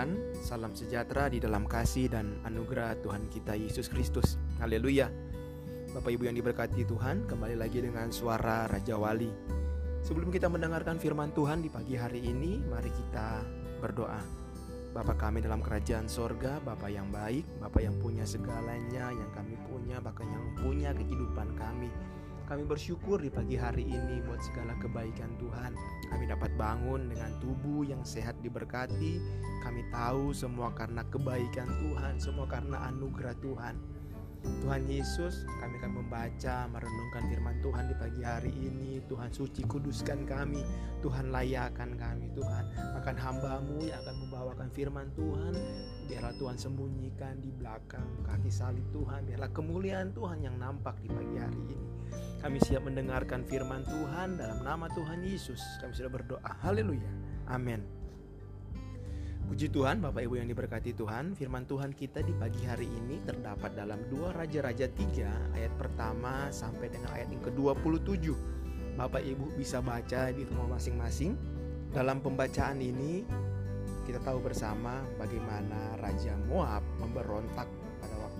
Tuhan, salam sejahtera di dalam kasih dan anugerah Tuhan kita Yesus Kristus. Haleluya. Bapak Ibu yang diberkati Tuhan, kembali lagi dengan suara Raja Wali. Sebelum kita mendengarkan firman Tuhan di pagi hari ini, mari kita berdoa. Bapak kami dalam kerajaan sorga, Bapak yang baik, Bapak yang punya segalanya, yang kami punya, bahkan yang punya kehidupan kami. Kami bersyukur di pagi hari ini buat segala kebaikan Tuhan. Kami dapat bangun dengan tubuh yang sehat diberkati. Kami tahu semua karena kebaikan Tuhan, semua karena anugerah Tuhan. Tuhan Yesus, kami akan membaca, merenungkan firman Tuhan di pagi hari ini. Tuhan suci, kuduskan kami. Tuhan layakkan kami, Tuhan. Akan hambamu yang akan membawakan firman Tuhan. Biarlah Tuhan sembunyikan di belakang kaki salib Tuhan. Biarlah kemuliaan Tuhan yang nampak di pagi hari ini. Kami siap mendengarkan firman Tuhan dalam nama Tuhan Yesus. Kami sudah berdoa. Haleluya. Amin. Puji Tuhan, Bapak Ibu yang diberkati Tuhan, firman Tuhan kita di pagi hari ini terdapat dalam dua Raja-Raja 3 ayat pertama sampai dengan ayat yang ke-27. Bapak Ibu bisa baca di rumah masing-masing. Dalam pembacaan ini kita tahu bersama bagaimana Raja Moab memberontak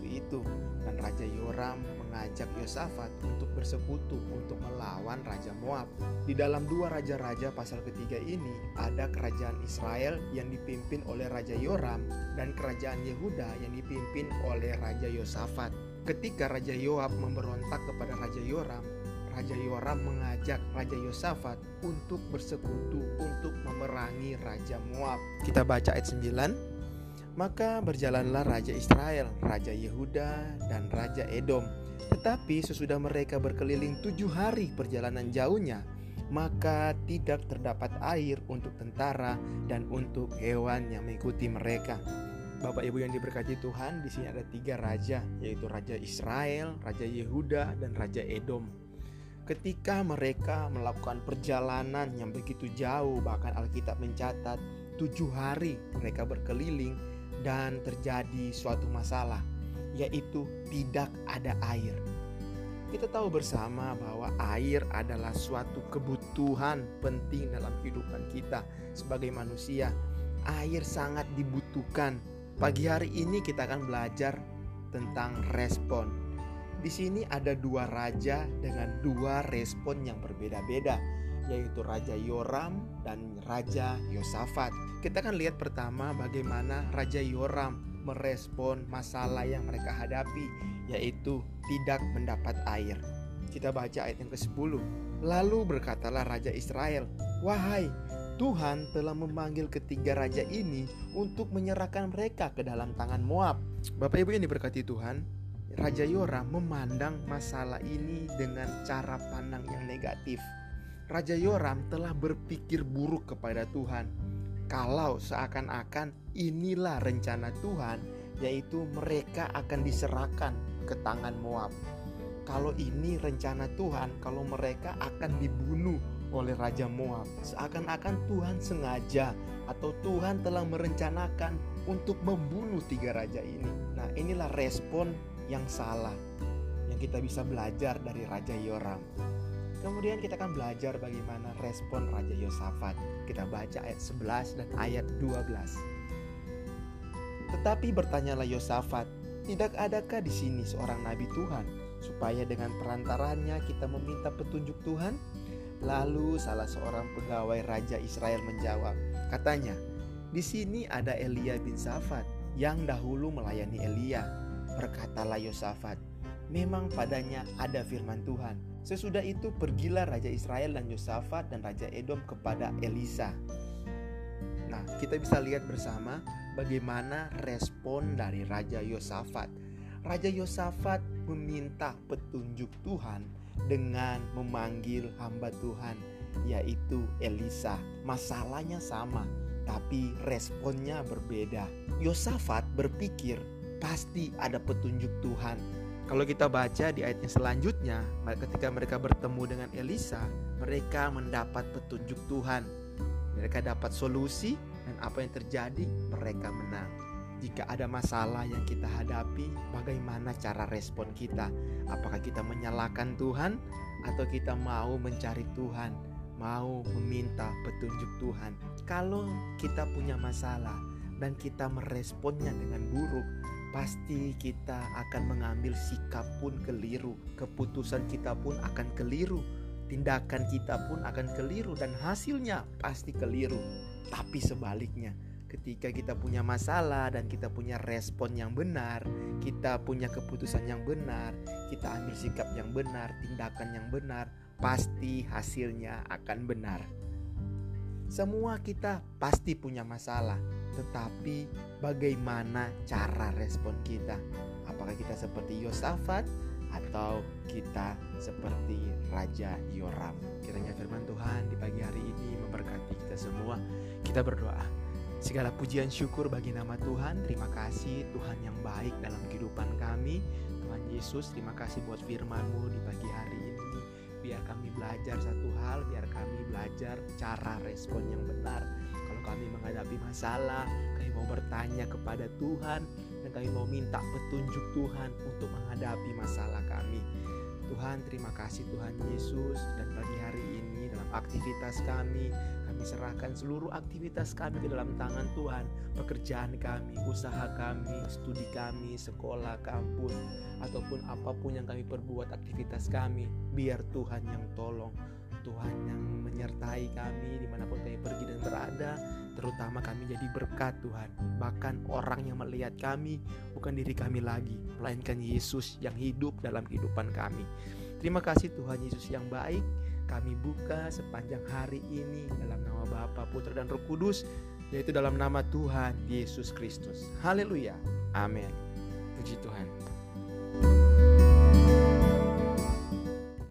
waktu itu dan Raja Yoram mengajak Yosafat untuk bersekutu untuk melawan Raja Moab. Di dalam dua raja-raja pasal ketiga ini ada kerajaan Israel yang dipimpin oleh Raja Yoram dan kerajaan Yehuda yang dipimpin oleh Raja Yosafat. Ketika Raja Yoab memberontak kepada Raja Yoram, Raja Yoram mengajak Raja Yosafat untuk bersekutu untuk memerangi Raja Moab. Kita baca ayat 9. Maka berjalanlah Raja Israel, Raja Yehuda, dan Raja Edom tetapi sesudah mereka berkeliling tujuh hari perjalanan jauhnya, maka tidak terdapat air untuk tentara dan untuk hewan yang mengikuti mereka. Bapak Ibu yang diberkati Tuhan, di sini ada tiga raja, yaitu Raja Israel, Raja Yehuda, dan Raja Edom. Ketika mereka melakukan perjalanan yang begitu jauh, bahkan Alkitab mencatat tujuh hari mereka berkeliling dan terjadi suatu masalah yaitu tidak ada air. Kita tahu bersama bahwa air adalah suatu kebutuhan penting dalam kehidupan kita sebagai manusia. Air sangat dibutuhkan. Pagi hari ini kita akan belajar tentang respon. Di sini ada dua raja dengan dua respon yang berbeda-beda, yaitu Raja Yoram dan Raja Yosafat. Kita akan lihat pertama bagaimana Raja Yoram merespon masalah yang mereka hadapi, yaitu tidak mendapat air. Kita baca ayat yang ke-10. Lalu berkatalah Raja Israel, Wahai Tuhan telah memanggil ketiga raja ini untuk menyerahkan mereka ke dalam tangan Moab. Bapak Ibu yang diberkati Tuhan, Raja Yoram memandang masalah ini dengan cara pandang yang negatif. Raja Yoram telah berpikir buruk kepada Tuhan kalau seakan-akan inilah rencana Tuhan, yaitu mereka akan diserahkan ke tangan Moab. Kalau ini rencana Tuhan, kalau mereka akan dibunuh oleh Raja Moab, seakan-akan Tuhan sengaja atau Tuhan telah merencanakan untuk membunuh tiga raja ini. Nah, inilah respon yang salah yang kita bisa belajar dari Raja Yoram. Kemudian kita akan belajar bagaimana respon Raja Yosafat. Kita baca ayat 11 dan ayat 12. Tetapi bertanyalah Yosafat, tidak adakah di sini seorang nabi Tuhan supaya dengan perantarannya kita meminta petunjuk Tuhan? Lalu salah seorang pegawai raja Israel menjawab, katanya, di sini ada Elia bin Safat yang dahulu melayani Elia. Berkatalah Yosafat, memang padanya ada firman Tuhan. Sesudah itu pergilah Raja Israel dan Yosafat dan Raja Edom kepada Elisa. Nah, kita bisa lihat bersama bagaimana respon dari Raja Yosafat. Raja Yosafat meminta petunjuk Tuhan dengan memanggil hamba Tuhan yaitu Elisa. Masalahnya sama, tapi responnya berbeda. Yosafat berpikir pasti ada petunjuk Tuhan kalau kita baca di ayatnya selanjutnya, ketika mereka bertemu dengan Elisa, mereka mendapat petunjuk Tuhan. Mereka dapat solusi dan apa yang terjadi, mereka menang. Jika ada masalah yang kita hadapi, bagaimana cara respon kita? Apakah kita menyalahkan Tuhan atau kita mau mencari Tuhan, mau meminta petunjuk Tuhan? Kalau kita punya masalah, dan kita meresponnya dengan buruk, pasti kita akan mengambil sikap pun keliru, keputusan kita pun akan keliru, tindakan kita pun akan keliru dan hasilnya pasti keliru. Tapi sebaliknya, ketika kita punya masalah dan kita punya respon yang benar, kita punya keputusan yang benar, kita ambil sikap yang benar, tindakan yang benar, pasti hasilnya akan benar. Semua kita pasti punya masalah, tetapi bagaimana cara respon kita? Apakah kita seperti Yosafat atau kita seperti Raja Yoram? Kiranya firman Tuhan di pagi hari ini memberkati kita semua. Kita berdoa. Segala pujian syukur bagi nama Tuhan. Terima kasih Tuhan yang baik dalam kehidupan kami. Tuhan Yesus, terima kasih buat firman-Mu di pagi hari ini. Biar kami belajar satu hal, biar kami belajar cara respon yang benar. Kami menghadapi masalah, kami mau bertanya kepada Tuhan dan kami mau minta petunjuk Tuhan untuk menghadapi masalah kami. Tuhan, terima kasih Tuhan Yesus dan pagi hari ini dalam aktivitas kami kami serahkan seluruh aktivitas kami ke dalam tangan Tuhan. Pekerjaan kami, usaha kami, studi kami, sekolah, kampus, ataupun apa pun yang kami perbuat aktivitas kami. Biar Tuhan yang tolong. Tuhan yang menyertai kami di mana pun kami Terutama kami jadi berkat Tuhan Bahkan orang yang melihat kami bukan diri kami lagi Melainkan Yesus yang hidup dalam kehidupan kami Terima kasih Tuhan Yesus yang baik kami buka sepanjang hari ini dalam nama Bapa, Putra dan Roh Kudus, yaitu dalam nama Tuhan Yesus Kristus. Haleluya. Amin. Puji Tuhan.